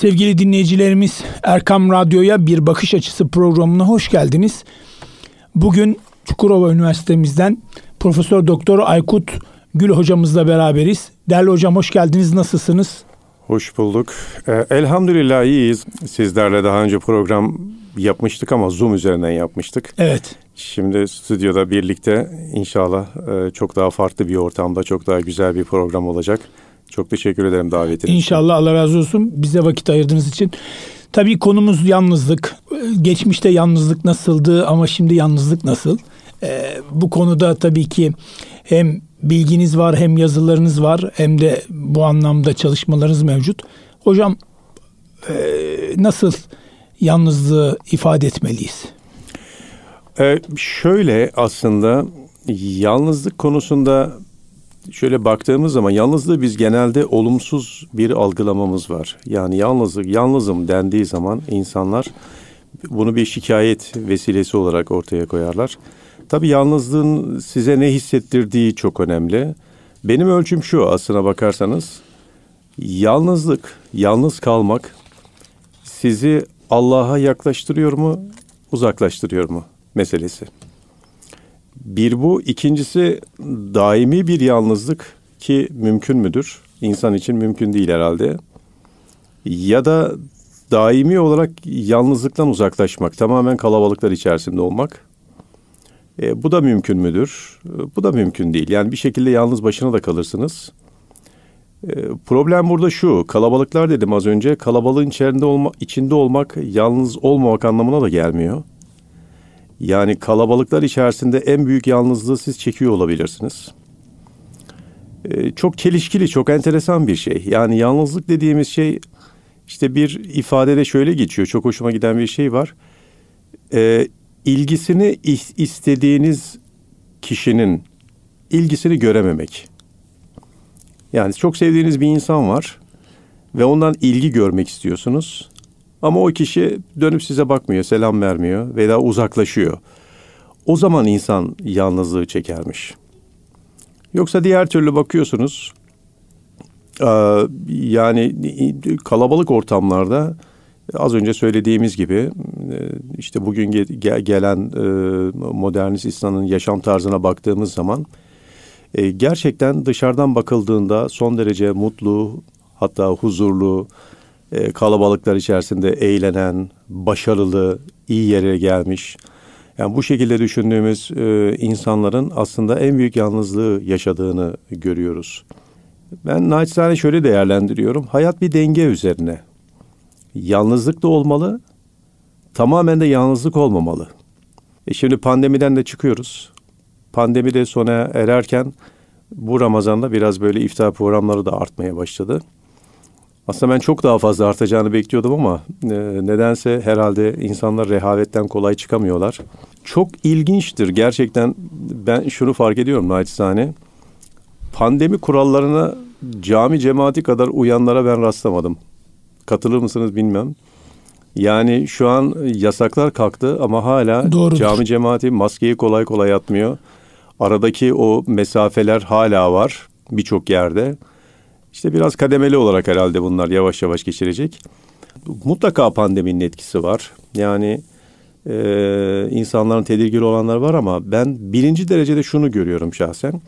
Sevgili dinleyicilerimiz Erkam Radyo'ya bir bakış açısı programına hoş geldiniz. Bugün Çukurova Üniversitemizden Profesör Doktor Aykut Gül hocamızla beraberiz. Değerli hocam hoş geldiniz. Nasılsınız? Hoş bulduk. Ee, elhamdülillah iyiyiz. Sizlerle daha önce program yapmıştık ama Zoom üzerinden yapmıştık. Evet. Şimdi stüdyoda birlikte inşallah e, çok daha farklı bir ortamda çok daha güzel bir program olacak. Çok teşekkür ederim davetiniz. İnşallah Allah razı olsun bize vakit ayırdığınız için. Tabii konumuz yalnızlık. Geçmişte yalnızlık nasıldı ama şimdi yalnızlık nasıl? Ee, bu konuda tabii ki hem bilginiz var hem yazılarınız var hem de bu anlamda çalışmalarınız mevcut. Hocam e, nasıl yalnızlığı ifade etmeliyiz? Ee, şöyle aslında yalnızlık konusunda şöyle baktığımız zaman yalnızlığı biz genelde olumsuz bir algılamamız var. Yani yalnızlık, yalnızım dendiği zaman insanlar bunu bir şikayet vesilesi olarak ortaya koyarlar. Tabii yalnızlığın size ne hissettirdiği çok önemli. Benim ölçüm şu aslına bakarsanız. Yalnızlık, yalnız kalmak sizi Allah'a yaklaştırıyor mu, uzaklaştırıyor mu meselesi. Bir bu, ikincisi daimi bir yalnızlık ki mümkün müdür? İnsan için mümkün değil herhalde. Ya da daimi olarak yalnızlıktan uzaklaşmak, tamamen kalabalıklar içerisinde olmak. E, bu da mümkün müdür? E, bu da mümkün değil. Yani bir şekilde yalnız başına da kalırsınız. E, problem burada şu, kalabalıklar dedim az önce, kalabalığın içerisinde, olma, içinde olmak yalnız olmamak anlamına da gelmiyor. Yani kalabalıklar içerisinde en büyük yalnızlığı siz çekiyor olabilirsiniz. Ee, çok çelişkili, çok enteresan bir şey. Yani yalnızlık dediğimiz şey işte bir ifadede şöyle geçiyor. Çok hoşuma giden bir şey var. Ee, ilgisini istediğiniz kişinin ilgisini görememek. Yani çok sevdiğiniz bir insan var ve ondan ilgi görmek istiyorsunuz. Ama o kişi dönüp size bakmıyor, selam vermiyor veya uzaklaşıyor. O zaman insan yalnızlığı çekermiş. Yoksa diğer türlü bakıyorsunuz yani kalabalık ortamlarda az önce söylediğimiz gibi işte bugün gelen modernist İslam'ın yaşam tarzına baktığımız zaman gerçekten dışarıdan bakıldığında son derece mutlu hatta huzurlu e, kalabalıklar içerisinde eğlenen, başarılı, iyi yere gelmiş. Yani bu şekilde düşündüğümüz e, insanların aslında en büyük yalnızlığı yaşadığını görüyoruz. Ben naçizane şöyle değerlendiriyorum. Hayat bir denge üzerine. Yalnızlık da olmalı, tamamen de yalnızlık olmamalı. E şimdi pandemiden de çıkıyoruz. Pandemi de sona ererken bu Ramazan'da biraz böyle iftar programları da artmaya başladı. Aslında ben çok daha fazla artacağını bekliyordum ama e, nedense herhalde insanlar rehavetten kolay çıkamıyorlar. Çok ilginçtir gerçekten ben şunu fark ediyorum naçizane. Pandemi kurallarına cami cemaati kadar uyanlara ben rastlamadım. Katılır mısınız bilmem. Yani şu an yasaklar kalktı ama hala Doğrudur. cami cemaati maskeyi kolay kolay atmıyor. Aradaki o mesafeler hala var birçok yerde. İşte biraz kademeli olarak herhalde bunlar yavaş yavaş geçirecek. Mutlaka pandeminin etkisi var. Yani e, insanların tedirgin olanlar var ama ben birinci derecede şunu görüyorum şahsen.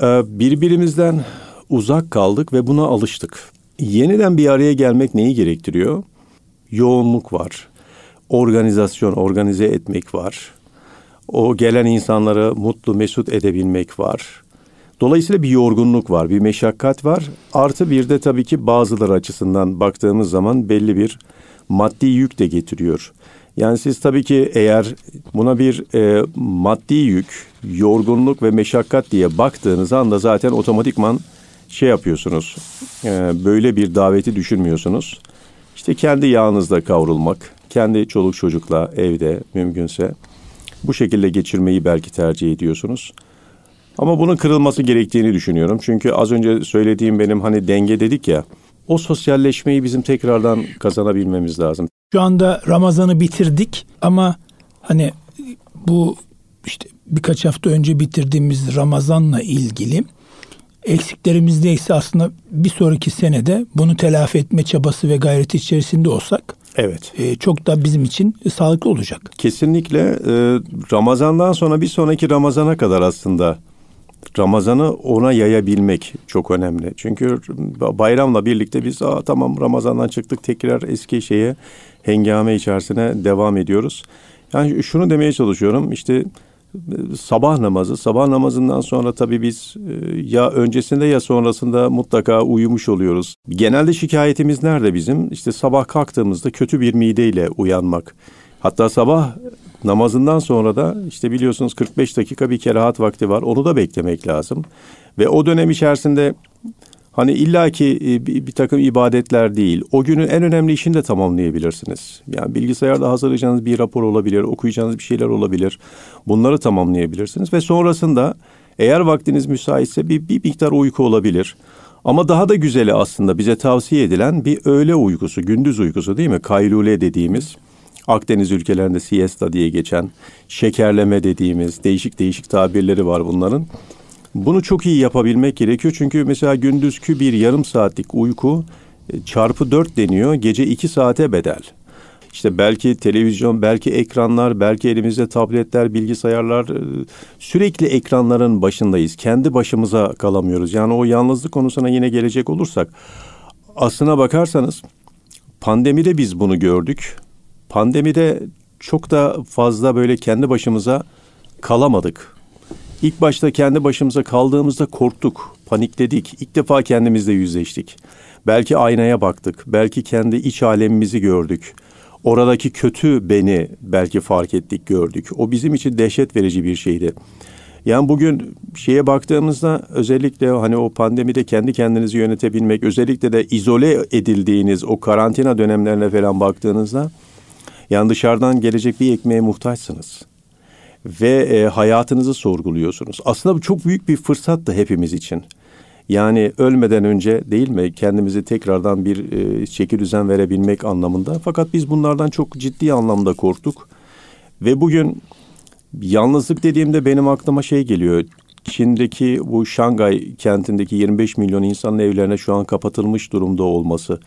E, birbirimizden uzak kaldık ve buna alıştık. Yeniden bir araya gelmek neyi gerektiriyor? Yoğunluk var. Organizasyon, organize etmek var. O gelen insanları mutlu, mesut edebilmek var Dolayısıyla bir yorgunluk var, bir meşakkat var. Artı bir de tabii ki bazıları açısından baktığımız zaman belli bir maddi yük de getiriyor. Yani siz tabii ki eğer buna bir e, maddi yük, yorgunluk ve meşakkat diye baktığınız anda zaten otomatikman şey yapıyorsunuz. E, böyle bir daveti düşünmüyorsunuz. İşte kendi yağınızda kavrulmak, kendi çoluk çocukla evde mümkünse bu şekilde geçirmeyi belki tercih ediyorsunuz. Ama bunun kırılması gerektiğini düşünüyorum. Çünkü az önce söylediğim benim hani denge dedik ya. O sosyalleşmeyi bizim tekrardan kazanabilmemiz lazım. Şu anda Ramazan'ı bitirdik ama hani bu işte birkaç hafta önce bitirdiğimiz Ramazan'la ilgili eksiklerimiz neyse aslında bir sonraki senede bunu telafi etme çabası ve gayreti içerisinde olsak Evet. e, çok da bizim için sağlıklı olacak. Kesinlikle e, Ramazan'dan sonra bir sonraki Ramazan'a kadar aslında Ramazan'ı ona yayabilmek çok önemli. Çünkü bayramla birlikte biz Aa, tamam Ramazan'dan çıktık tekrar eski şeye hengame içerisine devam ediyoruz. Yani şunu demeye çalışıyorum işte sabah namazı, sabah namazından sonra tabii biz e, ya öncesinde ya sonrasında mutlaka uyumuş oluyoruz. Genelde şikayetimiz nerede bizim? İşte sabah kalktığımızda kötü bir mideyle uyanmak. Hatta sabah namazından sonra da işte biliyorsunuz 45 dakika bir kerahat vakti var. Onu da beklemek lazım. Ve o dönem içerisinde Hani illaki e, bir, bir takım ibadetler değil. O günün en önemli işini de tamamlayabilirsiniz. Yani bilgisayarda hazırlayacağınız bir rapor olabilir, okuyacağınız bir şeyler olabilir. Bunları tamamlayabilirsiniz ve sonrasında eğer vaktiniz müsaitse bir, bir miktar uyku olabilir. Ama daha da güzeli aslında bize tavsiye edilen bir öğle uykusu, gündüz uykusu değil mi? Kaylule dediğimiz. Akdeniz ülkelerinde siesta diye geçen, şekerleme dediğimiz değişik değişik tabirleri var bunların. Bunu çok iyi yapabilmek gerekiyor. Çünkü mesela gündüzkü bir yarım saatlik uyku e, çarpı dört deniyor. Gece iki saate bedel. İşte belki televizyon, belki ekranlar, belki elimizde tabletler, bilgisayarlar e, sürekli ekranların başındayız. Kendi başımıza kalamıyoruz. Yani o yalnızlık konusuna yine gelecek olursak aslına bakarsanız pandemide biz bunu gördük. Pandemide çok da fazla böyle kendi başımıza kalamadık. İlk başta kendi başımıza kaldığımızda korktuk, panikledik. İlk defa kendimizle yüzleştik. Belki aynaya baktık, belki kendi iç alemimizi gördük. Oradaki kötü beni belki fark ettik, gördük. O bizim için dehşet verici bir şeydi. Yani bugün şeye baktığımızda özellikle hani o pandemide kendi kendinizi yönetebilmek, özellikle de izole edildiğiniz o karantina dönemlerine falan baktığınızda yani dışarıdan gelecek bir ekmeğe muhtaçsınız ve e, hayatınızı sorguluyorsunuz. Aslında bu çok büyük bir fırsat da hepimiz için. Yani ölmeden önce değil mi kendimizi tekrardan bir e, çeki düzen verebilmek anlamında. Fakat biz bunlardan çok ciddi anlamda korktuk. Ve bugün yalnızlık dediğimde benim aklıma şey geliyor. Çin'deki bu Şangay kentindeki 25 milyon insanın evlerine şu an kapatılmış durumda olması.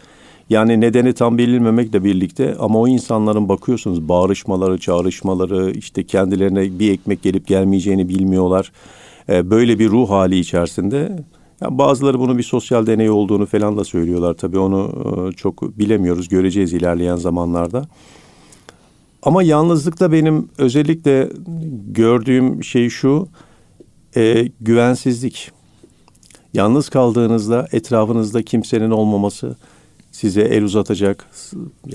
Yani nedeni tam bilinmemekle birlikte ama o insanların bakıyorsunuz bağırışmaları, çağrışmaları, işte kendilerine bir ekmek gelip gelmeyeceğini bilmiyorlar. Ee, böyle bir ruh hali içerisinde. Yani bazıları bunu bir sosyal deney olduğunu falan da söylüyorlar. Tabii onu e, çok bilemiyoruz, göreceğiz ilerleyen zamanlarda. Ama yalnızlıkta benim özellikle gördüğüm şey şu, e, güvensizlik. Yalnız kaldığınızda etrafınızda kimsenin olmaması, size el uzatacak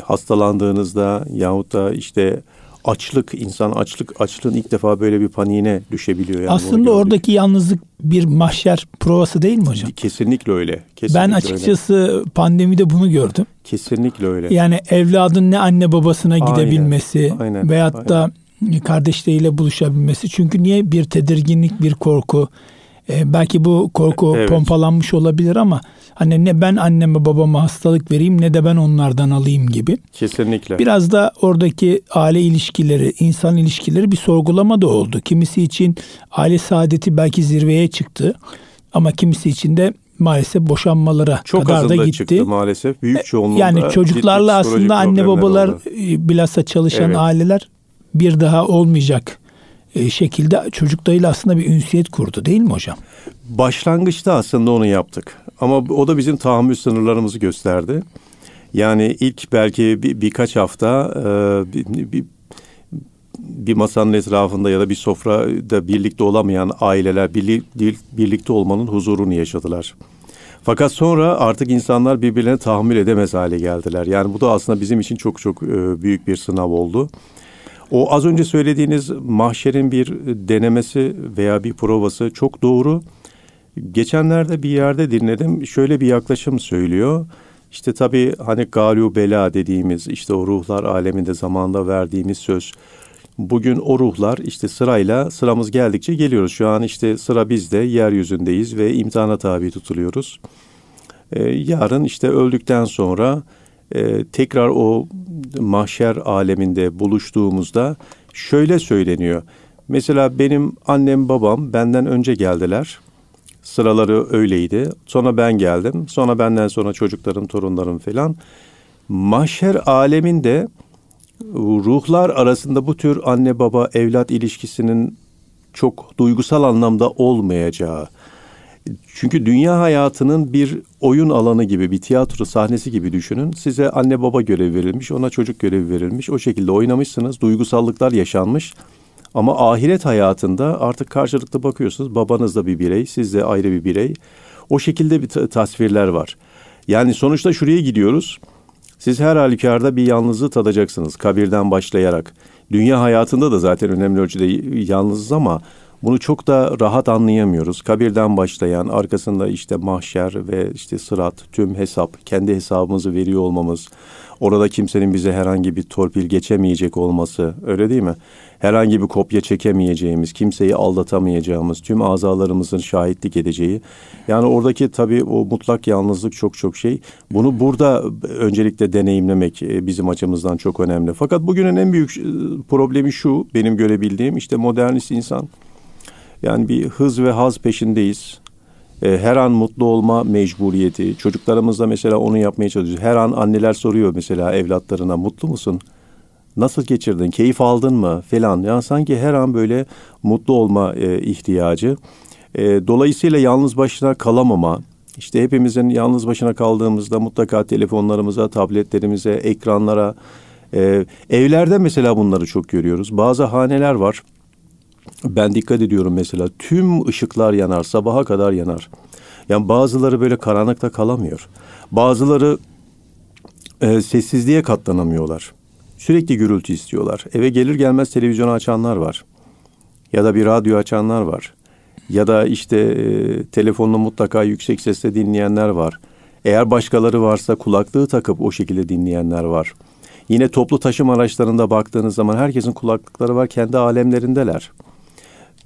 hastalandığınızda yahut da işte açlık insan açlık açlığın ilk defa böyle bir paniğine düşebiliyor. Yani Aslında oradaki yalnızlık bir mahşer provası değil mi hocam? Kesinlikle öyle. Kesinlikle ben açıkçası öyle. pandemide bunu gördüm. Kesinlikle öyle. Yani evladın ne anne babasına gidebilmesi aynen, aynen, veyahut aynen. da kardeşleriyle buluşabilmesi. Çünkü niye bir tedirginlik, bir korku, e, belki bu korku evet. pompalanmış olabilir ama hani ne ben anneme babama hastalık vereyim ne de ben onlardan alayım gibi. Kesinlikle. Biraz da oradaki aile ilişkileri, insan ilişkileri bir sorgulama da oldu. Kimisi için aile saadeti belki zirveye çıktı ama kimisi için de maalesef boşanmalara Çok kadar da gitti. çıktı maalesef. Büyük e, çoğunluğunda. Yani çocuklarla aslında anne babalar oldu. E, bilhassa çalışan evet. aileler bir daha olmayacak şekilde çocuklarıyla aslında bir ünsiyet kurdu değil mi hocam? Başlangıçta aslında onu yaptık. Ama o da bizim tahammül sınırlarımızı gösterdi. Yani ilk belki bir, birkaç hafta e, bir, bir, bir masanın etrafında ya da bir sofrada birlikte olamayan aileler birlik, birlikte olmanın huzurunu yaşadılar. Fakat sonra artık insanlar birbirlerine tahammül edemez hale geldiler. Yani bu da aslında bizim için çok çok e, büyük bir sınav oldu. O az önce söylediğiniz mahşerin bir denemesi veya bir provası çok doğru. Geçenlerde bir yerde dinledim. Şöyle bir yaklaşım söylüyor. İşte tabii hani galu bela dediğimiz işte o ruhlar aleminde zamanda verdiğimiz söz. Bugün o ruhlar işte sırayla sıramız geldikçe geliyoruz. Şu an işte sıra bizde yeryüzündeyiz ve imtihana tabi tutuluyoruz. Ee, yarın işte öldükten sonra e, tekrar o mahşer aleminde buluştuğumuzda şöyle söyleniyor. Mesela benim annem babam benden önce geldiler. Sıraları öyleydi. Sonra ben geldim. Sonra benden sonra çocuklarım, torunlarım falan. Mahşer aleminde ruhlar arasında bu tür anne baba evlat ilişkisinin çok duygusal anlamda olmayacağı. Çünkü dünya hayatının bir oyun alanı gibi, bir tiyatro sahnesi gibi düşünün. Size anne baba görevi verilmiş, ona çocuk görevi verilmiş. O şekilde oynamışsınız, duygusallıklar yaşanmış. Ama ahiret hayatında artık karşılıklı bakıyorsunuz. Babanız da bir birey, siz de ayrı bir birey. O şekilde bir tasvirler var. Yani sonuçta şuraya gidiyoruz. Siz her halükarda bir yalnızlığı tadacaksınız kabirden başlayarak. Dünya hayatında da zaten önemli ölçüde yalnızız ama bunu çok da rahat anlayamıyoruz. Kabirden başlayan, arkasında işte mahşer ve işte sırat, tüm hesap, kendi hesabımızı veriyor olmamız, orada kimsenin bize herhangi bir torpil geçemeyecek olması, öyle değil mi? Herhangi bir kopya çekemeyeceğimiz, kimseyi aldatamayacağımız, tüm azalarımızın şahitlik edeceği. Yani oradaki tabii o mutlak yalnızlık çok çok şey. Bunu burada öncelikle deneyimlemek e, bizim açımızdan çok önemli. Fakat bugünün en büyük e, problemi şu, benim görebildiğim işte modernist insan yani bir hız ve haz peşindeyiz. E, her an mutlu olma mecburiyeti. Çocuklarımız da mesela onu yapmaya çalışıyor. Her an anneler soruyor mesela evlatlarına mutlu musun? Nasıl geçirdin? Keyif aldın mı? Falan. Yani sanki her an böyle mutlu olma e, ihtiyacı. E, dolayısıyla yalnız başına kalamama. İşte hepimizin yalnız başına kaldığımızda mutlaka telefonlarımıza, tabletlerimize, ekranlara, e, evlerde mesela bunları çok görüyoruz. Bazı haneler var ben dikkat ediyorum mesela tüm ışıklar yanar, sabaha kadar yanar. Yani bazıları böyle karanlıkta kalamıyor. Bazıları e, sessizliğe katlanamıyorlar. Sürekli gürültü istiyorlar. Eve gelir gelmez televizyonu açanlar var. Ya da bir radyo açanlar var. Ya da işte e, telefonla mutlaka yüksek sesle dinleyenler var. Eğer başkaları varsa kulaklığı takıp o şekilde dinleyenler var. Yine toplu taşıma araçlarında baktığınız zaman herkesin kulaklıkları var, kendi alemlerindeler.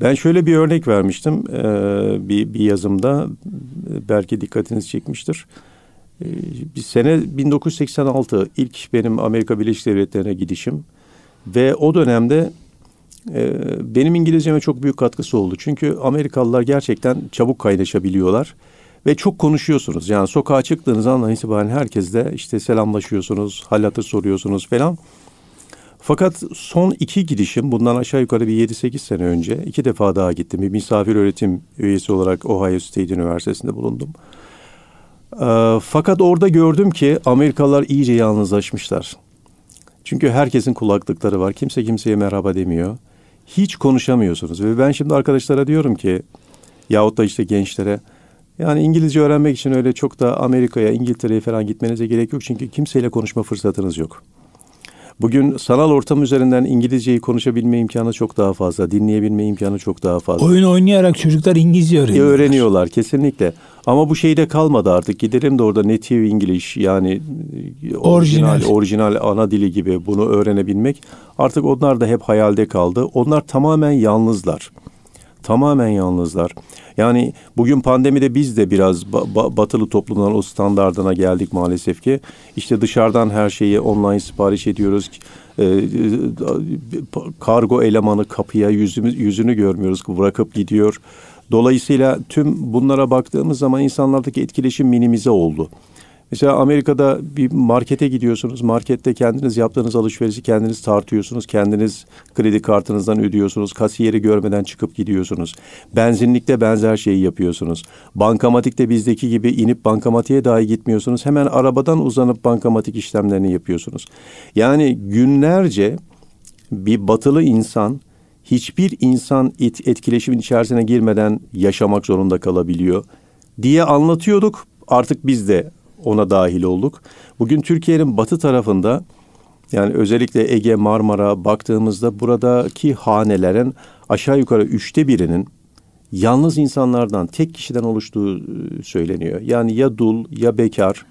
Ben şöyle bir örnek vermiştim e, bir, bir yazımda belki dikkatinizi çekmiştir. E, bir sene 1986 ilk benim Amerika Birleşik Devletleri'ne gidişim ve o dönemde e, benim İngilizceme çok büyük katkısı oldu. Çünkü Amerikalılar gerçekten çabuk kaynaşabiliyorlar ve çok konuşuyorsunuz. Yani sokağa çıktığınız andan itibaren herkesle işte selamlaşıyorsunuz, hal soruyorsunuz falan. Fakat son iki gidişim bundan aşağı yukarı bir 7-8 sene önce iki defa daha gittim. Bir misafir öğretim üyesi olarak Ohio State Üniversitesi'nde bulundum. Ee, fakat orada gördüm ki Amerikalılar iyice yalnızlaşmışlar. Çünkü herkesin kulaklıkları var. Kimse kimseye merhaba demiyor. Hiç konuşamıyorsunuz. Ve ben şimdi arkadaşlara diyorum ki yahut da işte gençlere yani İngilizce öğrenmek için öyle çok da Amerika'ya, İngiltere'ye falan gitmenize gerek yok. Çünkü kimseyle konuşma fırsatınız yok. Bugün sanal ortam üzerinden İngilizceyi konuşabilme imkanı çok daha fazla, dinleyebilme imkanı çok daha fazla. Oyun oynayarak çocuklar İngilizce öğreniyorlar. Öğreniyorlar kesinlikle. Ama bu şeyde kalmadı artık. Gidelim de orada native English yani e, orijinal, orijinal, orijinal ana dili gibi bunu öğrenebilmek. Artık onlar da hep hayalde kaldı. Onlar tamamen yalnızlar. Tamamen yalnızlar. Yani bugün pandemide biz de biraz ba- batılı toplumdan o standardına geldik maalesef ki. İşte dışarıdan her şeyi online sipariş ediyoruz. Ee, kargo elemanı kapıya yüzümüz, yüzünü görmüyoruz bırakıp gidiyor. Dolayısıyla tüm bunlara baktığımız zaman insanlardaki etkileşim minimize oldu. Mesela Amerika'da bir markete gidiyorsunuz. Markette kendiniz yaptığınız alışverişi kendiniz tartıyorsunuz. Kendiniz kredi kartınızdan ödüyorsunuz. Kasiyeri görmeden çıkıp gidiyorsunuz. Benzinlikte benzer şeyi yapıyorsunuz. Bankamatikte bizdeki gibi inip bankamatiğe dahi gitmiyorsunuz. Hemen arabadan uzanıp bankamatik işlemlerini yapıyorsunuz. Yani günlerce bir batılı insan hiçbir insan et, etkileşimin içerisine girmeden yaşamak zorunda kalabiliyor diye anlatıyorduk. Artık biz de ona dahil olduk. Bugün Türkiye'nin batı tarafında yani özellikle Ege, Marmara baktığımızda buradaki hanelerin aşağı yukarı üçte birinin yalnız insanlardan, tek kişiden oluştuğu e, söyleniyor. Yani ya dul ya bekar.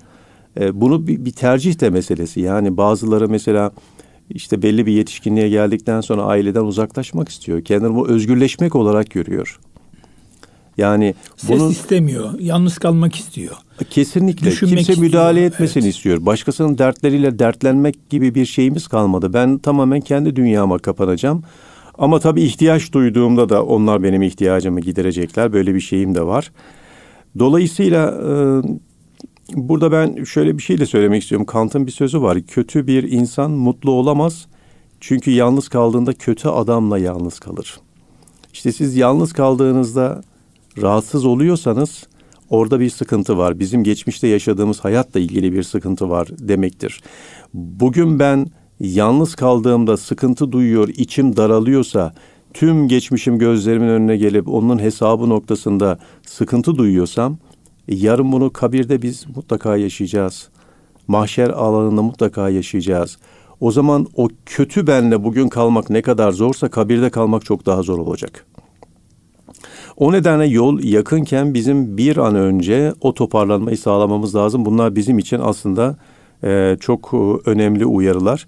E, bunu bir, bir tercih de meselesi. Yani bazıları mesela işte belli bir yetişkinliğe geldikten sonra aileden uzaklaşmak istiyor. Kendini bu özgürleşmek olarak görüyor. Yani Ses bunu, istemiyor, yalnız kalmak istiyor. Kesinlikle. Düşünmek Kimse müdahale istiyor. etmesini evet. istiyor. Başkasının dertleriyle dertlenmek gibi bir şeyimiz kalmadı. Ben tamamen kendi dünyama kapanacağım. Ama tabii ihtiyaç duyduğumda da onlar benim ihtiyacımı giderecekler. Böyle bir şeyim de var. Dolayısıyla e, burada ben şöyle bir şey de söylemek istiyorum. Kant'ın bir sözü var. Kötü bir insan mutlu olamaz. Çünkü yalnız kaldığında kötü adamla yalnız kalır. İşte siz yalnız kaldığınızda rahatsız oluyorsanız orada bir sıkıntı var. Bizim geçmişte yaşadığımız hayatla ilgili bir sıkıntı var demektir. Bugün ben yalnız kaldığımda sıkıntı duyuyor, içim daralıyorsa, tüm geçmişim gözlerimin önüne gelip onun hesabı noktasında sıkıntı duyuyorsam, yarın bunu kabirde biz mutlaka yaşayacağız. Mahşer alanında mutlaka yaşayacağız. O zaman o kötü benle bugün kalmak ne kadar zorsa kabirde kalmak çok daha zor olacak. O nedenle yol yakınken bizim bir an önce o toparlanmayı sağlamamız lazım. Bunlar bizim için aslında e, çok e, önemli uyarılar.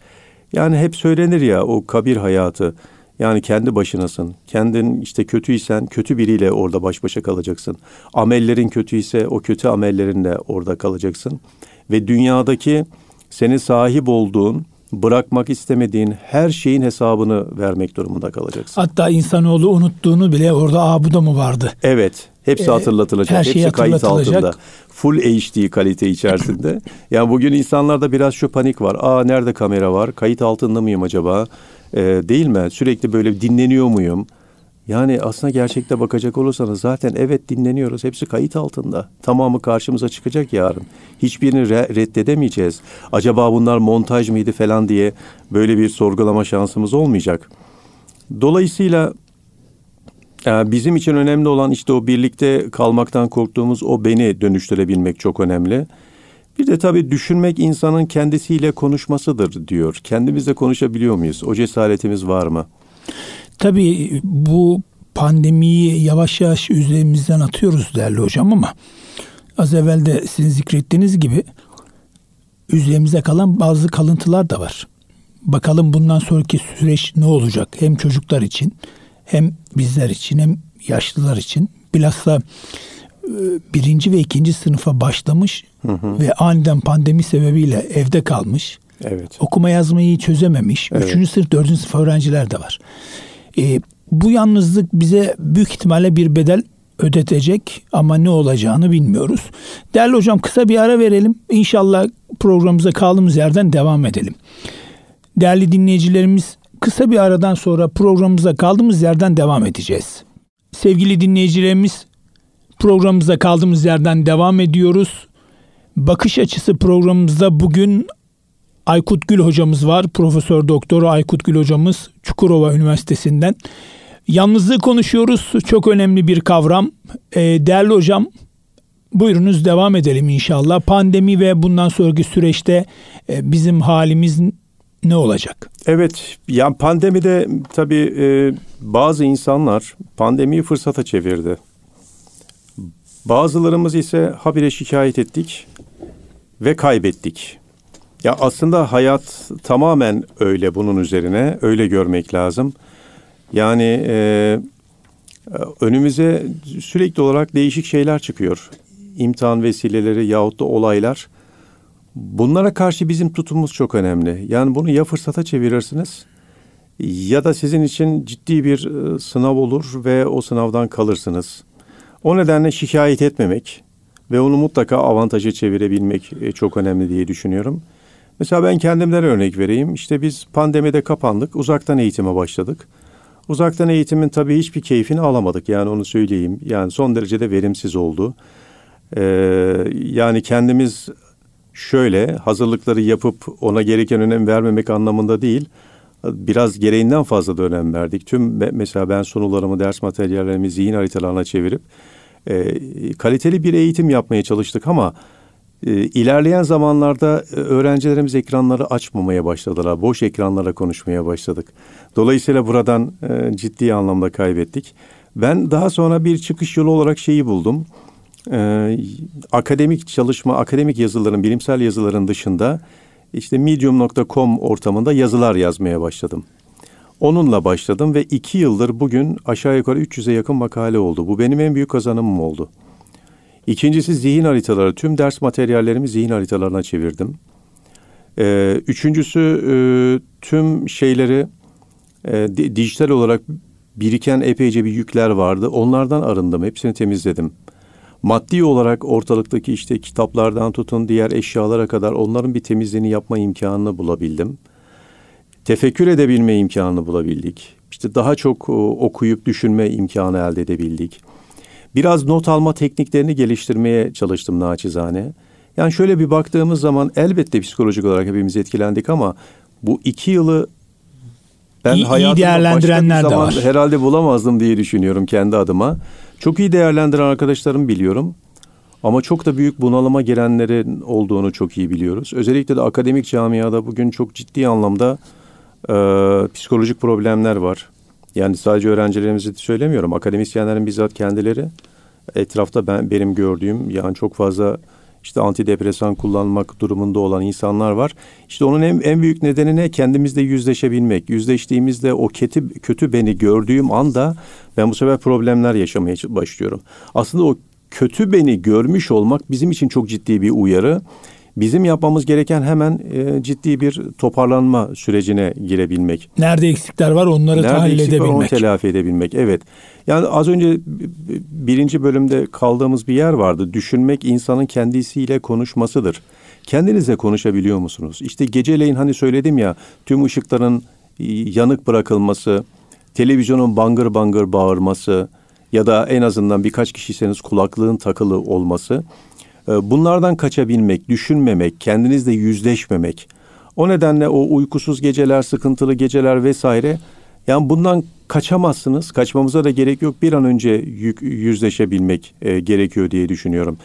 Yani hep söylenir ya o kabir hayatı. Yani kendi başınasın. Kendin işte kötüysen kötü biriyle orada baş başa kalacaksın. Amellerin kötüyse o kötü amellerinle orada kalacaksın. Ve dünyadaki senin sahip olduğun bırakmak istemediğin her şeyin hesabını vermek durumunda kalacaksın. Hatta insanoğlu unuttuğunu bile orada aa bu da mı vardı? Evet. Hepsi ee, hatırlatılacak. Her şey hepsi kayıt altında. Full HD kalite içerisinde. yani bugün insanlarda biraz şu panik var. Aa nerede kamera var? Kayıt altında mıyım acaba? Ee, değil mi? Sürekli böyle dinleniyor muyum? Yani aslında gerçekte bakacak olursanız zaten evet dinleniyoruz. Hepsi kayıt altında. Tamamı karşımıza çıkacak yarın. Hiçbirini re- reddedemeyeceğiz. Acaba bunlar montaj mıydı falan diye böyle bir sorgulama şansımız olmayacak. Dolayısıyla e, bizim için önemli olan işte o birlikte kalmaktan korktuğumuz o beni dönüştürebilmek çok önemli. Bir de tabii düşünmek insanın kendisiyle konuşmasıdır diyor. Kendimizle konuşabiliyor muyuz? O cesaretimiz var mı? Tabii bu pandemiyi yavaş yavaş üzerimizden atıyoruz değerli hocam ama az evvel de sizin zikrettiğiniz gibi üzerimize kalan bazı kalıntılar da var. Bakalım bundan sonraki süreç ne olacak? Hem çocuklar için hem bizler için hem yaşlılar için. Bilhassa e, birinci ve ikinci sınıfa başlamış hı hı. ve aniden pandemi sebebiyle evde kalmış. Evet. Okuma yazmayı çözememiş. Evet. Üçüncü sınıf, dördüncü sınıf öğrenciler de var. E, bu yalnızlık bize büyük ihtimalle bir bedel ödetecek ama ne olacağını bilmiyoruz. Değerli hocam kısa bir ara verelim. İnşallah programımıza kaldığımız yerden devam edelim. Değerli dinleyicilerimiz kısa bir aradan sonra programımıza kaldığımız yerden devam edeceğiz. Sevgili dinleyicilerimiz programımıza kaldığımız yerden devam ediyoruz. Bakış açısı programımızda bugün Aykut Gül hocamız var. Profesör Doktor Aykut Gül hocamız Çukurova Üniversitesi'nden. Yalnızlığı konuşuyoruz. Çok önemli bir kavram. E, değerli hocam buyurunuz devam edelim inşallah. Pandemi ve bundan sonraki süreçte e, bizim halimiz ne olacak? Evet, yani pandemide tabii e, bazı insanlar pandemiyi fırsata çevirdi. Bazılarımız ise habire şikayet ettik ve kaybettik. Ya aslında hayat tamamen öyle bunun üzerine öyle görmek lazım. Yani e, önümüze sürekli olarak değişik şeyler çıkıyor. İmtihan vesileleri yahut da olaylar. Bunlara karşı bizim tutumumuz çok önemli. Yani bunu ya fırsata çevirirsiniz ya da sizin için ciddi bir e, sınav olur ve o sınavdan kalırsınız. O nedenle şikayet etmemek ve onu mutlaka avantaja çevirebilmek e, çok önemli diye düşünüyorum. Mesela ben kendimden örnek vereyim. İşte biz pandemide kapandık, uzaktan eğitime başladık. Uzaktan eğitimin tabii hiçbir keyfini alamadık yani onu söyleyeyim. Yani son derece de verimsiz oldu. Ee, yani kendimiz şöyle hazırlıkları yapıp ona gereken önem vermemek anlamında değil. Biraz gereğinden fazla da önem verdik. Tüm mesela ben sunularımı, ders materyallerimi zihin haritalarına çevirip e, kaliteli bir eğitim yapmaya çalıştık ama e, ilerleyen zamanlarda e, öğrencilerimiz ekranları açmamaya başladılar. Boş ekranlara konuşmaya başladık. Dolayısıyla buradan e, ciddi anlamda kaybettik. Ben daha sonra bir çıkış yolu olarak şeyi buldum. Ee, akademik çalışma, akademik yazıların, bilimsel yazıların dışında işte medium.com ortamında yazılar yazmaya başladım. Onunla başladım ve iki yıldır bugün aşağı yukarı 300'e yakın makale oldu. Bu benim en büyük kazanımım oldu. İkincisi zihin haritaları. Tüm ders materyallerimi zihin haritalarına çevirdim. Ee, üçüncüsü e, tüm şeyleri e, dijital olarak biriken epeyce bir yükler vardı. Onlardan arındım. Hepsini temizledim. maddi olarak ortalıktaki işte kitaplardan tutun diğer eşyalara kadar onların bir temizliğini yapma imkanını bulabildim. Tefekkür edebilme imkanını bulabildik. İşte daha çok e, okuyup düşünme imkanı elde edebildik. Biraz not alma tekniklerini geliştirmeye çalıştım naçizane. Yani şöyle bir baktığımız zaman elbette psikolojik olarak hepimiz etkilendik ama bu iki yılı ben iyi, iyi değerlendirenler de var. herhalde bulamazdım diye düşünüyorum kendi adıma. Çok iyi değerlendiren arkadaşlarım biliyorum. Ama çok da büyük bunalıma girenlerin olduğunu çok iyi biliyoruz. Özellikle de akademik camiada bugün çok ciddi anlamda e, psikolojik problemler var. Yani sadece öğrencilerimizi söylemiyorum. Akademisyenlerin bizzat kendileri etrafta ben benim gördüğüm yani çok fazla işte antidepresan kullanmak durumunda olan insanlar var. İşte onun en, en büyük nedeni ne? Kendimizle yüzleşebilmek. Yüzleştiğimizde o kötü, kötü beni gördüğüm anda ben bu sefer problemler yaşamaya başlıyorum. Aslında o kötü beni görmüş olmak bizim için çok ciddi bir uyarı. Bizim yapmamız gereken hemen e, ciddi bir toparlanma sürecine girebilmek. Nerede eksikler var onları Nerede tahlil edebilmek. Var, onu telafi edebilmek. Evet. Yani az önce birinci bölümde kaldığımız bir yer vardı. Düşünmek insanın kendisiyle konuşmasıdır. Kendinizle konuşabiliyor musunuz? İşte geceleyin hani söyledim ya tüm ışıkların yanık bırakılması, televizyonun bangır bangır bağırması ya da en azından birkaç kişiyseniz kulaklığın takılı olması bunlardan kaçabilmek, düşünmemek, kendinizle yüzleşmemek. O nedenle o uykusuz geceler, sıkıntılı geceler vesaire yani bundan kaçamazsınız. Kaçmamıza da gerek yok. Bir an önce yüzleşebilmek e, gerekiyor diye düşünüyorum.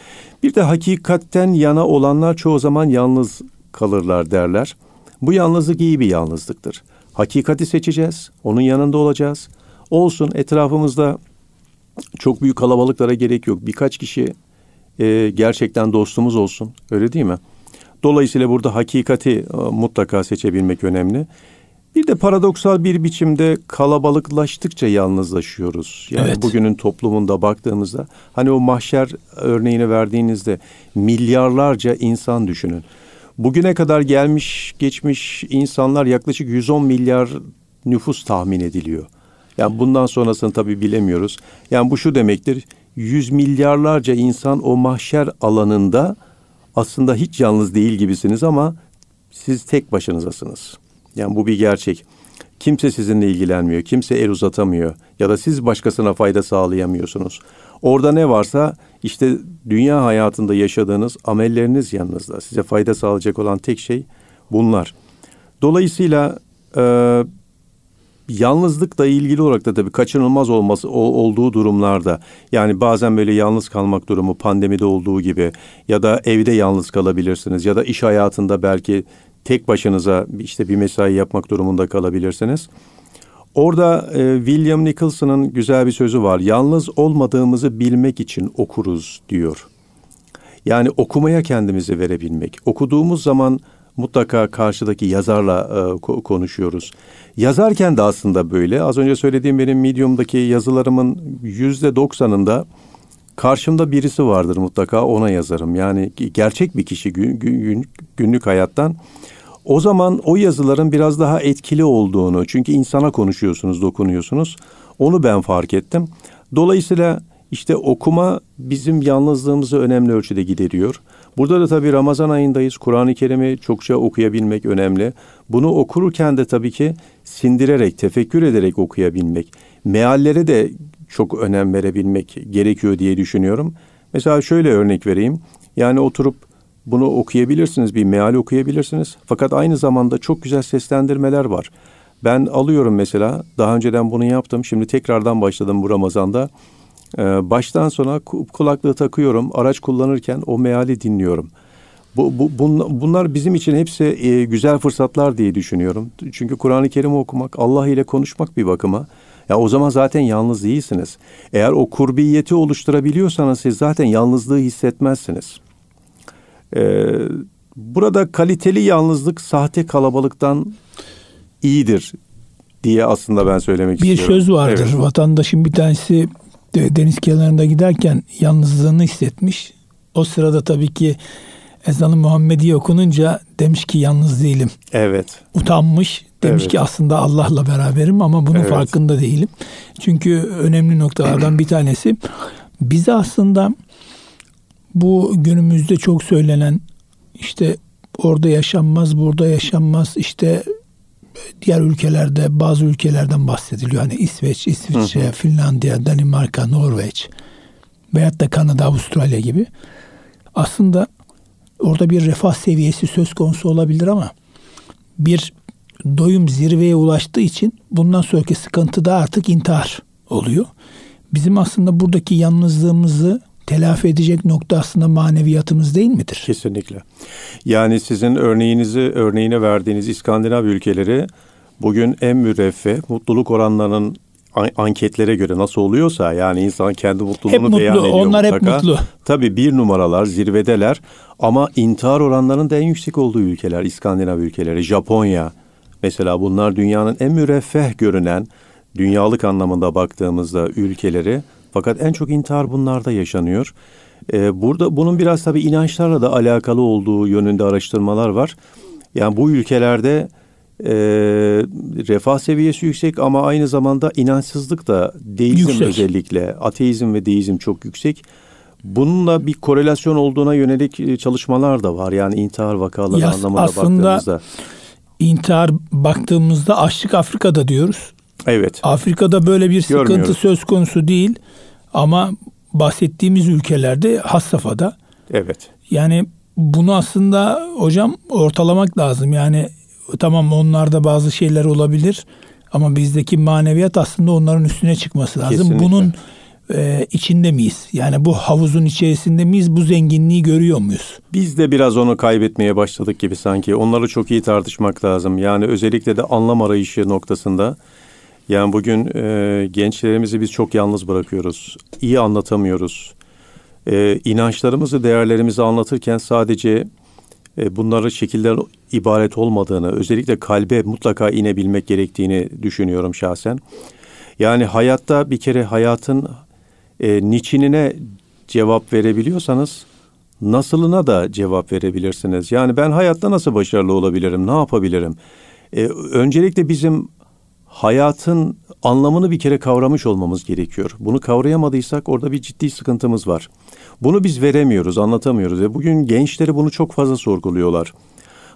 Bir de hakikatten yana olanlar çoğu zaman yalnız kalırlar derler. Bu yalnızlık iyi bir yalnızlıktır. Hakikati seçeceğiz. Onun yanında olacağız. Olsun etrafımızda çok büyük kalabalıklara gerek yok. Birkaç kişi e, gerçekten dostumuz olsun. Öyle değil mi? Dolayısıyla burada hakikati e, mutlaka seçebilmek önemli. Bir de paradoksal bir biçimde kalabalıklaştıkça yalnızlaşıyoruz. Yani evet. bugünün toplumunda baktığımızda hani o mahşer örneğini verdiğinizde milyarlarca insan düşünün. Bugüne kadar gelmiş geçmiş insanlar yaklaşık 110 milyar nüfus tahmin ediliyor. Yani bundan sonrasını tabii bilemiyoruz. Yani bu şu demektir yüz milyarlarca insan o mahşer alanında aslında hiç yalnız değil gibisiniz ama siz tek başınızasınız. Yani bu bir gerçek. Kimse sizinle ilgilenmiyor, kimse el uzatamıyor ya da siz başkasına fayda sağlayamıyorsunuz. Orada ne varsa işte dünya hayatında yaşadığınız amelleriniz yanınızda. Size fayda sağlayacak olan tek şey bunlar. Dolayısıyla e, yalnızlıkla ilgili olarak da tabii kaçınılmaz olması o, olduğu durumlarda yani bazen böyle yalnız kalmak durumu pandemide olduğu gibi ya da evde yalnız kalabilirsiniz ya da iş hayatında belki tek başınıza işte bir mesai yapmak durumunda kalabilirsiniz. Orada e, William Nicholson'ın güzel bir sözü var. Yalnız olmadığımızı bilmek için okuruz diyor. Yani okumaya kendimizi verebilmek. Okuduğumuz zaman mutlaka karşıdaki yazarla e, konuşuyoruz. Yazarken de aslında böyle. Az önce söylediğim benim Medium'daki yazılarımın yüzde doksanında karşımda birisi vardır mutlaka ona yazarım. Yani gerçek bir kişi gün, gün, günlük hayattan. O zaman o yazıların biraz daha etkili olduğunu çünkü insana konuşuyorsunuz, dokunuyorsunuz. Onu ben fark ettim. Dolayısıyla işte okuma bizim yalnızlığımızı önemli ölçüde gideriyor. Burada da tabii Ramazan ayındayız. Kur'an-ı Kerim'i çokça okuyabilmek önemli. Bunu okurken de tabii ki sindirerek, tefekkür ederek okuyabilmek. Meallere de çok önem verebilmek gerekiyor diye düşünüyorum. Mesela şöyle örnek vereyim. Yani oturup bunu okuyabilirsiniz, bir meal okuyabilirsiniz. Fakat aynı zamanda çok güzel seslendirmeler var. Ben alıyorum mesela, daha önceden bunu yaptım. Şimdi tekrardan başladım bu Ramazan'da. Ee, baştan sona kulaklığı takıyorum. Araç kullanırken o meali dinliyorum. Bu, bu, bunlar bizim için hepsi e, güzel fırsatlar diye düşünüyorum. Çünkü Kur'an-ı Kerim okumak, Allah ile konuşmak bir bakıma. Ya o zaman zaten yalnız değilsiniz. Eğer o kurbiyeti oluşturabiliyorsanız siz zaten yalnızlığı hissetmezsiniz. Ee, burada kaliteli yalnızlık sahte kalabalıktan iyidir diye aslında ben söylemek bir istiyorum. Bir söz vardır. Evet. Vatandaşın bir tanesi deniz kenarında giderken yalnızlığını hissetmiş. O sırada tabii ki ezanı Muhammedi okununca demiş ki yalnız değilim. Evet. Utanmış. Demiş evet. ki aslında Allah'la beraberim ama bunun evet. farkında değilim. Çünkü önemli noktalardan bir tanesi bize aslında bu günümüzde çok söylenen işte orada yaşanmaz, burada yaşanmaz işte diğer ülkelerde bazı ülkelerden bahsediliyor. Hani İsveç, İsviçre, hı. Finlandiya, Danimarka, Norveç veyahut da Kanada, Avustralya gibi. Aslında orada bir refah seviyesi söz konusu olabilir ama bir doyum zirveye ulaştığı için bundan sonraki sıkıntı da artık intihar oluyor. Bizim aslında buradaki yalnızlığımızı telafi edecek nokta aslında maneviyatımız değil midir? Kesinlikle. Yani sizin örneğinizi örneğine verdiğiniz İskandinav ülkeleri bugün en müreffeh, mutluluk oranlarının anketlere göre nasıl oluyorsa yani insan kendi mutluluğunu hep mutlu, beyan ediyor onlar mutlaka. hep mutlu. Tabii bir numaralar zirvedeler ama intihar oranlarının da en yüksek olduğu ülkeler İskandinav ülkeleri, Japonya mesela bunlar dünyanın en müreffeh görünen dünyalık anlamında baktığımızda ülkeleri fakat en çok intihar bunlarda yaşanıyor. Ee, burada bunun biraz tabii inançlarla da alakalı olduğu yönünde araştırmalar var. Yani bu ülkelerde e, refah seviyesi yüksek ama aynı zamanda inançsızlık da deizm yüksek. özellikle ateizm ve deizm çok yüksek. Bununla bir korelasyon olduğuna yönelik e, çalışmalar da var. Yani intihar vakaları ya anlamına aslında baktığımızda. intihar baktığımızda açlık Afrika'da diyoruz. Evet. Afrika'da böyle bir sıkıntı söz konusu değil ama bahsettiğimiz ülkelerde has safhada. Evet. Yani bunu aslında hocam ortalamak lazım. Yani tamam onlarda bazı şeyler olabilir ama bizdeki maneviyat aslında onların üstüne çıkması lazım. Kesinlikle. Bunun e, içinde miyiz? Yani bu havuzun içerisinde miyiz? Bu zenginliği görüyor muyuz? Biz de biraz onu kaybetmeye başladık gibi sanki. Onları çok iyi tartışmak lazım. Yani özellikle de anlam arayışı noktasında yani bugün e, gençlerimizi biz çok yalnız bırakıyoruz. İyi anlatamıyoruz. E, inançlarımızı, değerlerimizi anlatırken sadece e, bunları şekiller ibaret olmadığını, özellikle kalbe mutlaka inebilmek gerektiğini düşünüyorum şahsen. Yani hayatta bir kere hayatın e, niçinine cevap verebiliyorsanız nasılına da cevap verebilirsiniz. Yani ben hayatta nasıl başarılı olabilirim, ne yapabilirim? E, öncelikle bizim hayatın anlamını bir kere kavramış olmamız gerekiyor. Bunu kavrayamadıysak orada bir ciddi sıkıntımız var. Bunu biz veremiyoruz, anlatamıyoruz ve bugün gençleri bunu çok fazla sorguluyorlar.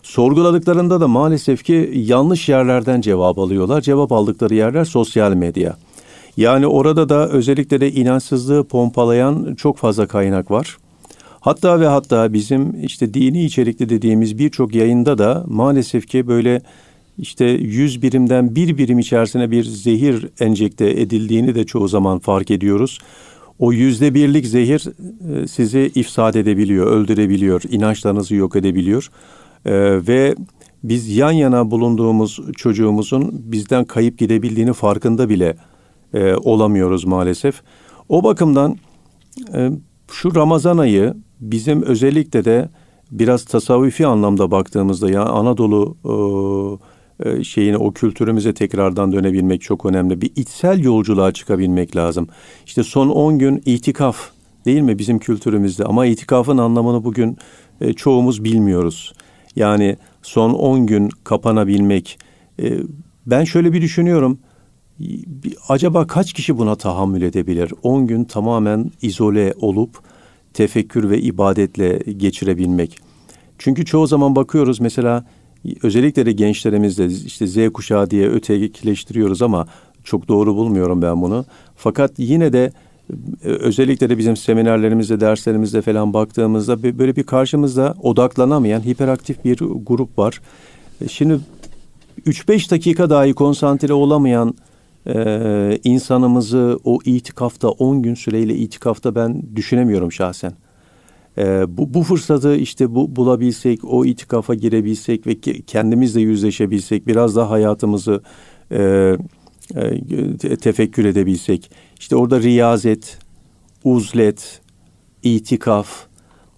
Sorguladıklarında da maalesef ki yanlış yerlerden cevap alıyorlar. Cevap aldıkları yerler sosyal medya. Yani orada da özellikle de inançsızlığı pompalayan çok fazla kaynak var. Hatta ve hatta bizim işte dini içerikli dediğimiz birçok yayında da maalesef ki böyle işte 100 birimden bir birim içerisine bir zehir enjekte edildiğini de çoğu zaman fark ediyoruz. O yüzde birlik zehir e, sizi ifsad edebiliyor, öldürebiliyor, inançlarınızı yok edebiliyor. Ee, ve biz yan yana bulunduğumuz çocuğumuzun bizden kayıp gidebildiğini farkında bile e, olamıyoruz maalesef. O bakımdan e, şu Ramazan ayı bizim özellikle de biraz tasavvufi anlamda baktığımızda ya Anadolu e, şeyine o kültürümüze tekrardan dönebilmek çok önemli. Bir içsel yolculuğa çıkabilmek lazım. İşte son 10 gün itikaf değil mi bizim kültürümüzde ama itikafın anlamını bugün e, çoğumuz bilmiyoruz. Yani son 10 gün kapanabilmek. E, ben şöyle bir düşünüyorum. Acaba kaç kişi buna tahammül edebilir? 10 gün tamamen izole olup tefekkür ve ibadetle geçirebilmek. Çünkü çoğu zaman bakıyoruz mesela özellikle de gençlerimizde işte Z kuşağı diye ötekileştiriyoruz ama çok doğru bulmuyorum ben bunu. Fakat yine de e, özellikle de bizim seminerlerimizde, derslerimizde falan baktığımızda böyle bir karşımızda odaklanamayan hiperaktif bir grup var. E, şimdi 3-5 dakika dahi konsantre olamayan e, insanımızı o itikafta 10 gün süreyle itikafta ben düşünemiyorum şahsen. E, bu, bu fırsatı işte bu bulabilsek, o itikafa girebilsek ve kendimizle yüzleşebilsek, biraz daha hayatımızı e, e, tefekkür edebilsek. İşte orada riyazet, uzlet, itikaf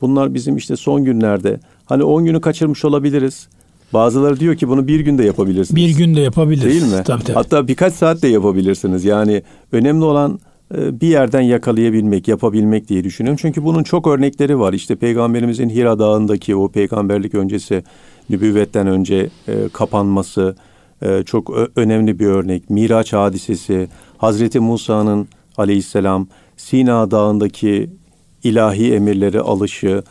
bunlar bizim işte son günlerde hani 10 günü kaçırmış olabiliriz. Bazıları diyor ki bunu bir günde yapabilirsiniz. Bir günde yapabiliriz. Değil mi? Tabii, tabii. Hatta birkaç saat de yapabilirsiniz. Yani önemli olan bir yerden yakalayabilmek, yapabilmek diye düşünüyorum. Çünkü bunun çok örnekleri var. İşte Peygamberimizin Hira Dağı'ndaki o peygamberlik öncesi, nübüvvetten önce e, kapanması e, çok önemli bir örnek. Miraç hadisesi, Hazreti Musa'nın aleyhisselam Sina Dağı'ndaki ilahi emirleri alışı,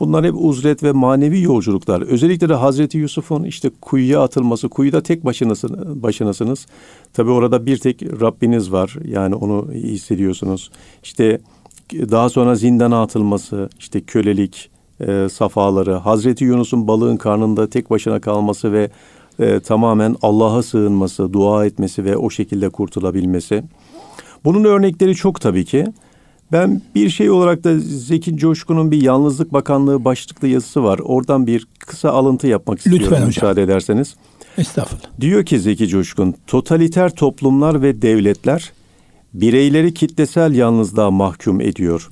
Bunlar hep uzret ve manevi yolculuklar. Özellikle de Hazreti Yusuf'un işte kuyuya atılması, kuyuda tek başınasın, başınasınız. Tabi orada bir tek Rabbiniz var. Yani onu hissediyorsunuz. İşte daha sonra zindana atılması, işte kölelik e, safaları, Hazreti Yunus'un balığın karnında tek başına kalması ve e, tamamen Allah'a sığınması, dua etmesi ve o şekilde kurtulabilmesi. Bunun örnekleri çok tabii ki. Ben bir şey olarak da Zeki Coşkun'un bir Yalnızlık Bakanlığı başlıklı yazısı var. Oradan bir kısa alıntı yapmak istiyorum Lütfen hocam. müsaade ederseniz. Estağfurullah. Diyor ki Zeki Coşkun, totaliter toplumlar ve devletler bireyleri kitlesel yalnızlığa mahkum ediyor.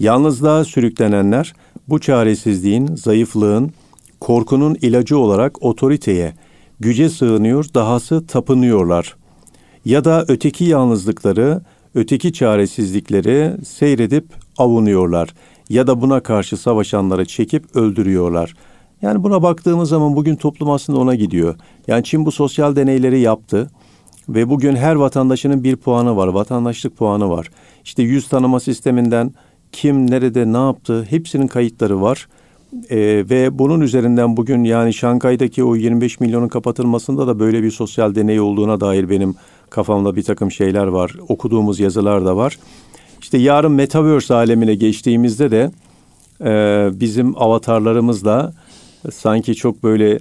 Yalnızlığa sürüklenenler bu çaresizliğin, zayıflığın, korkunun ilacı olarak otoriteye, güce sığınıyor, dahası tapınıyorlar. Ya da öteki yalnızlıkları öteki çaresizlikleri seyredip avunuyorlar ya da buna karşı savaşanları çekip öldürüyorlar. Yani buna baktığımız zaman bugün toplum aslında ona gidiyor. Yani Çin bu sosyal deneyleri yaptı ve bugün her vatandaşının bir puanı var, vatandaşlık puanı var. İşte yüz tanıma sisteminden kim nerede ne yaptı hepsinin kayıtları var. Ee, ve bunun üzerinden bugün yani Şangay'daki o 25 milyonun kapatılmasında da böyle bir sosyal deney olduğuna dair benim kafamda bir takım şeyler var. Okuduğumuz yazılar da var. İşte yarın Metaverse alemine geçtiğimizde de e, bizim avatarlarımızla sanki çok böyle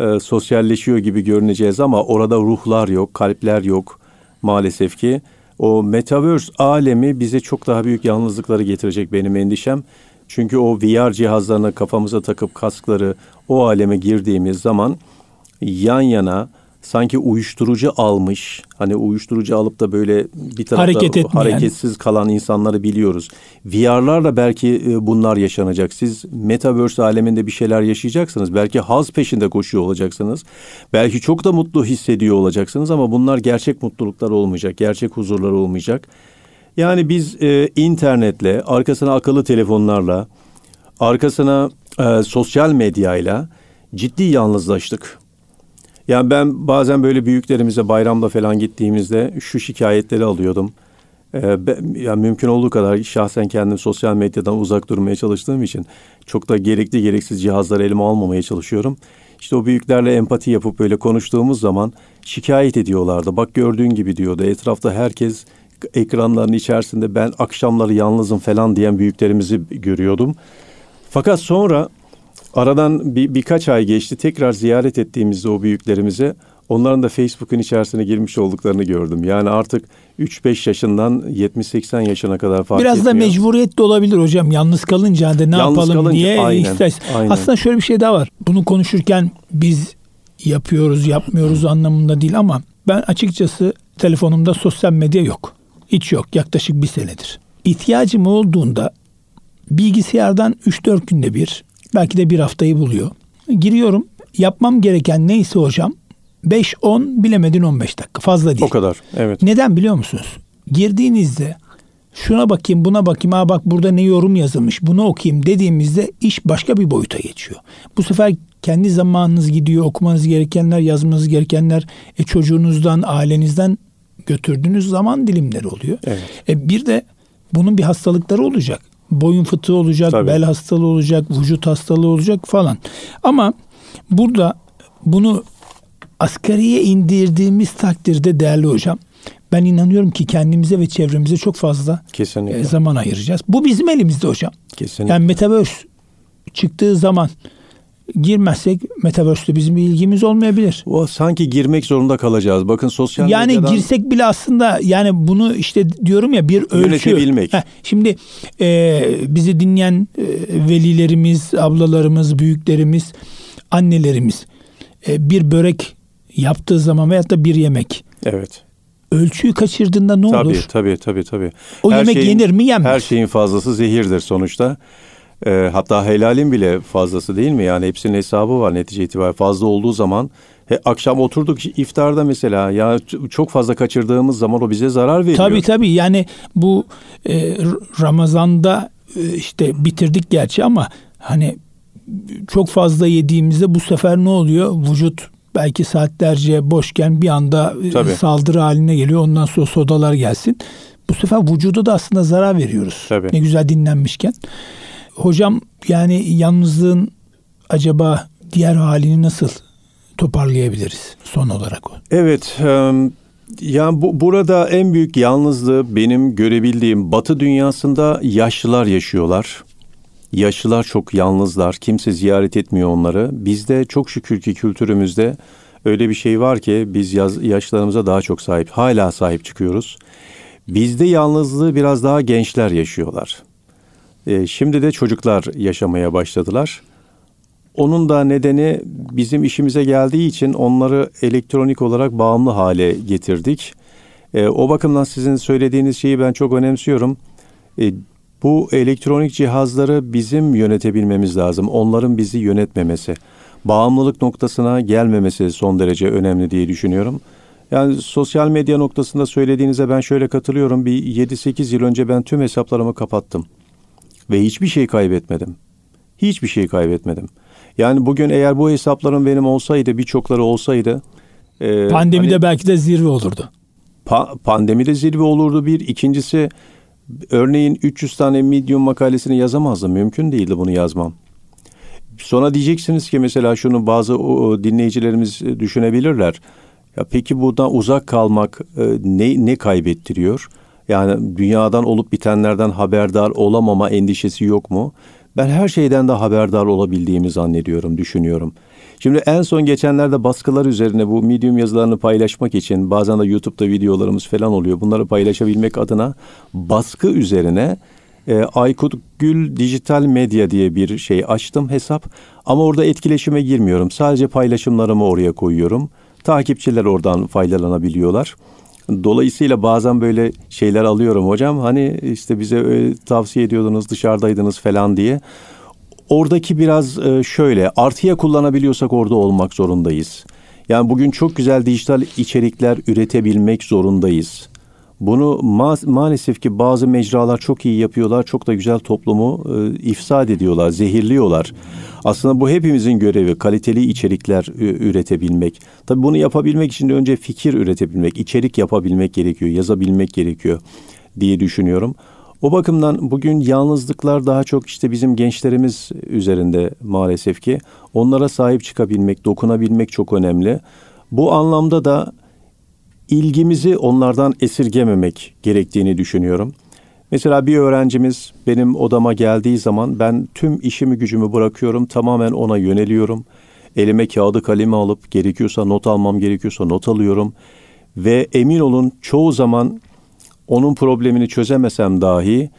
e, sosyalleşiyor gibi görüneceğiz ama orada ruhlar yok, kalpler yok maalesef ki. O Metaverse alemi bize çok daha büyük yalnızlıkları getirecek benim endişem. Çünkü o VR cihazlarını kafamıza takıp kaskları o aleme girdiğimiz zaman yan yana sanki uyuşturucu almış. Hani uyuşturucu alıp da böyle bir tarafta Hareket etmeyen. hareketsiz kalan insanları biliyoruz. VR'larla belki e, bunlar yaşanacak. Siz metaverse aleminde bir şeyler yaşayacaksınız. Belki haz peşinde koşuyor olacaksınız. Belki çok da mutlu hissediyor olacaksınız ama bunlar gerçek mutluluklar olmayacak. Gerçek huzurlar olmayacak. Yani biz e, internetle, arkasına akıllı telefonlarla, arkasına e, sosyal medyayla ciddi yalnızlaştık. Yani ben bazen böyle büyüklerimize bayramda falan gittiğimizde şu şikayetleri alıyordum. Ee, ben, yani mümkün olduğu kadar şahsen kendim sosyal medyadan uzak durmaya çalıştığım için çok da gerekli gereksiz cihazları elime almamaya çalışıyorum. İşte o büyüklerle empati yapıp böyle konuştuğumuz zaman şikayet ediyorlardı. Bak gördüğün gibi diyordu. Etrafta herkes ekranların içerisinde ben akşamları yalnızım falan diyen büyüklerimizi görüyordum. Fakat sonra Aradan bir, birkaç ay geçti. Tekrar ziyaret ettiğimizde o büyüklerimize onların da Facebook'un içerisine girmiş olduklarını gördüm. Yani artık 3-5 yaşından 70-80 yaşına kadar fark Biraz etmiyor. da mecburiyet de olabilir hocam. Yalnız kalınca hadi ne Yalnız yapalım kalınca, diye aynen, istersin. aynen. Aslında şöyle bir şey daha var. Bunu konuşurken biz yapıyoruz yapmıyoruz anlamında değil ama ben açıkçası telefonumda sosyal medya yok. Hiç yok yaklaşık bir senedir. İhtiyacım olduğunda bilgisayardan 3-4 günde bir belki de bir haftayı buluyor. Giriyorum yapmam gereken neyse hocam 5-10 bilemedin 15 dakika fazla değil. O kadar evet. Neden biliyor musunuz? Girdiğinizde şuna bakayım buna bakayım ha bak burada ne yorum yazılmış bunu okuyayım dediğimizde iş başka bir boyuta geçiyor. Bu sefer kendi zamanınız gidiyor okumanız gerekenler yazmanız gerekenler e, çocuğunuzdan ailenizden götürdüğünüz zaman dilimleri oluyor. Evet. E, bir de bunun bir hastalıkları olacak. Boyun fıtığı olacak, Tabii. bel hastalığı olacak, vücut hastalığı olacak falan. Ama burada bunu asgariye indirdiğimiz takdirde değerli hocam ben inanıyorum ki kendimize ve çevremize çok fazla Kesinlikle. e, zaman ayıracağız. Bu bizim elimizde hocam. Kesinlikle. Yani Metaverse çıktığı zaman girmezsek Metaverse'te bizim bir ilgimiz olmayabilir. O sanki girmek zorunda kalacağız. Bakın sosyal Yani medyadan girsek bile aslında yani bunu işte diyorum ya bir ölçü. Yönetebilmek. Heh, şimdi e, bizi dinleyen e, velilerimiz, ablalarımız, büyüklerimiz, annelerimiz e, bir börek yaptığı zaman veyahut da bir yemek evet. ölçüyü kaçırdığında ne Tabii olur? tabii tabii tabii. O yemek yenir mi, yenmez? Her şeyin fazlası zehirdir sonuçta. Ee, hatta helalin bile fazlası değil mi? Yani hepsinin hesabı var netice itibariyle. Fazla olduğu zaman he, akşam oturduk iftarda mesela ya çok fazla kaçırdığımız zaman o bize zarar veriyor. Tabii tabii yani bu e, Ramazan'da e, işte bitirdik gerçi ama hani çok fazla yediğimizde bu sefer ne oluyor? Vücut belki saatlerce boşken bir anda e, Tabii. saldırı haline geliyor. Ondan sonra sodalar gelsin. Bu sefer vücuda da aslında zarar veriyoruz. Tabii. Ne güzel dinlenmişken. Hocam yani yalnızlığın acaba diğer halini nasıl toparlayabiliriz son olarak? Evet, yani bu, burada en büyük yalnızlığı benim görebildiğim Batı dünyasında yaşlılar yaşıyorlar. Yaşlılar çok yalnızlar. Kimse ziyaret etmiyor onları. Bizde çok şükür ki kültürümüzde öyle bir şey var ki biz yaz, yaşlarımıza daha çok sahip, hala sahip çıkıyoruz. Bizde yalnızlığı biraz daha gençler yaşıyorlar. E, şimdi de çocuklar yaşamaya başladılar. Onun da nedeni bizim işimize geldiği için onları elektronik olarak bağımlı hale getirdik. E, o bakımdan sizin söylediğiniz şeyi ben çok önemsiyorum. E, bu elektronik cihazları bizim yönetebilmemiz lazım. Onların bizi yönetmemesi. Bağımlılık noktasına gelmemesi son derece önemli diye düşünüyorum. Yani sosyal medya noktasında söylediğinize ben şöyle katılıyorum. Bir 7-8 yıl önce ben tüm hesaplarımı kapattım. Ve hiçbir şey kaybetmedim. Hiçbir şey kaybetmedim. Yani bugün eğer bu hesaplarım benim olsaydı, birçokları olsaydı... E, Pandemide hani, belki de zirve olurdu. Pa, pandemide zirve olurdu bir. İkincisi örneğin 300 tane Medium makalesini yazamazdım. Mümkün değildi bunu yazmam. Sonra diyeceksiniz ki mesela şunu bazı o, dinleyicilerimiz düşünebilirler. Ya peki buradan uzak kalmak e, ne ne kaybettiriyor? Yani dünyadan olup bitenlerden haberdar olamama endişesi yok mu? Ben her şeyden de haberdar olabildiğimi zannediyorum, düşünüyorum. Şimdi en son geçenlerde baskılar üzerine bu Medium yazılarını paylaşmak için bazen de YouTube'da videolarımız falan oluyor. Bunları paylaşabilmek adına baskı üzerine e, Aykut Gül Dijital Medya diye bir şey açtım hesap. Ama orada etkileşime girmiyorum. Sadece paylaşımlarımı oraya koyuyorum. Takipçiler oradan faydalanabiliyorlar. Dolayısıyla bazen böyle şeyler alıyorum hocam. Hani işte bize tavsiye ediyordunuz dışarıdaydınız falan diye. Oradaki biraz e, şöyle artıya kullanabiliyorsak orada olmak zorundayız. Yani bugün çok güzel dijital içerikler üretebilmek zorundayız. Bunu ma- maalesef ki bazı mecralar çok iyi yapıyorlar. Çok da güzel toplumu e, ifsad ediyorlar, zehirliyorlar. Aslında bu hepimizin görevi kaliteli içerikler e, üretebilmek. Tabii bunu yapabilmek için de önce fikir üretebilmek, içerik yapabilmek gerekiyor, yazabilmek gerekiyor diye düşünüyorum. O bakımdan bugün yalnızlıklar daha çok işte bizim gençlerimiz üzerinde maalesef ki onlara sahip çıkabilmek, dokunabilmek çok önemli. Bu anlamda da ilgimizi onlardan esirgememek gerektiğini düşünüyorum. Mesela bir öğrencimiz benim odama geldiği zaman ben tüm işimi gücümü bırakıyorum, tamamen ona yöneliyorum. Elime kağıdı kalemi alıp gerekiyorsa not almam gerekiyorsa not alıyorum. Ve emin olun çoğu zaman onun problemini çözemesem dahi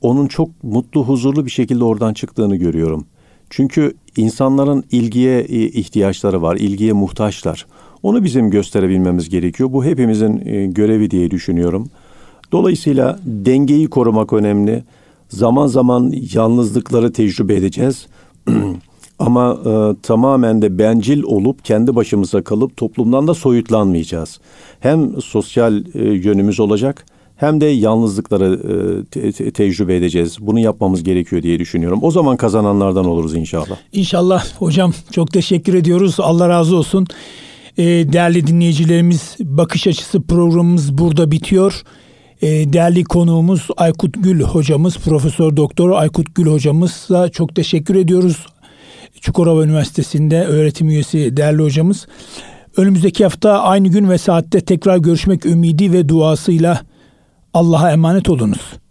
onun çok mutlu, huzurlu bir şekilde oradan çıktığını görüyorum. Çünkü insanların ilgiye ihtiyaçları var, ilgiye muhtaçlar. Onu bizim gösterebilmemiz gerekiyor. Bu hepimizin e, görevi diye düşünüyorum. Dolayısıyla dengeyi korumak önemli. Zaman zaman yalnızlıkları tecrübe edeceğiz. Ama e, tamamen de bencil olup kendi başımıza kalıp toplumdan da soyutlanmayacağız. Hem sosyal e, yönümüz olacak hem de yalnızlıkları e, te- te- tecrübe edeceğiz. Bunu yapmamız gerekiyor diye düşünüyorum. O zaman kazananlardan oluruz inşallah. İnşallah hocam çok teşekkür ediyoruz. Allah razı olsun. E, değerli dinleyicilerimiz bakış açısı programımız burada bitiyor. E, değerli konuğumuz Aykut Gül hocamız, Profesör Doktor Aykut Gül hocamızla çok teşekkür ediyoruz. Çukurova Üniversitesi'nde öğretim üyesi değerli hocamız. Önümüzdeki hafta aynı gün ve saatte tekrar görüşmek ümidi ve duasıyla Allah'a emanet olunuz.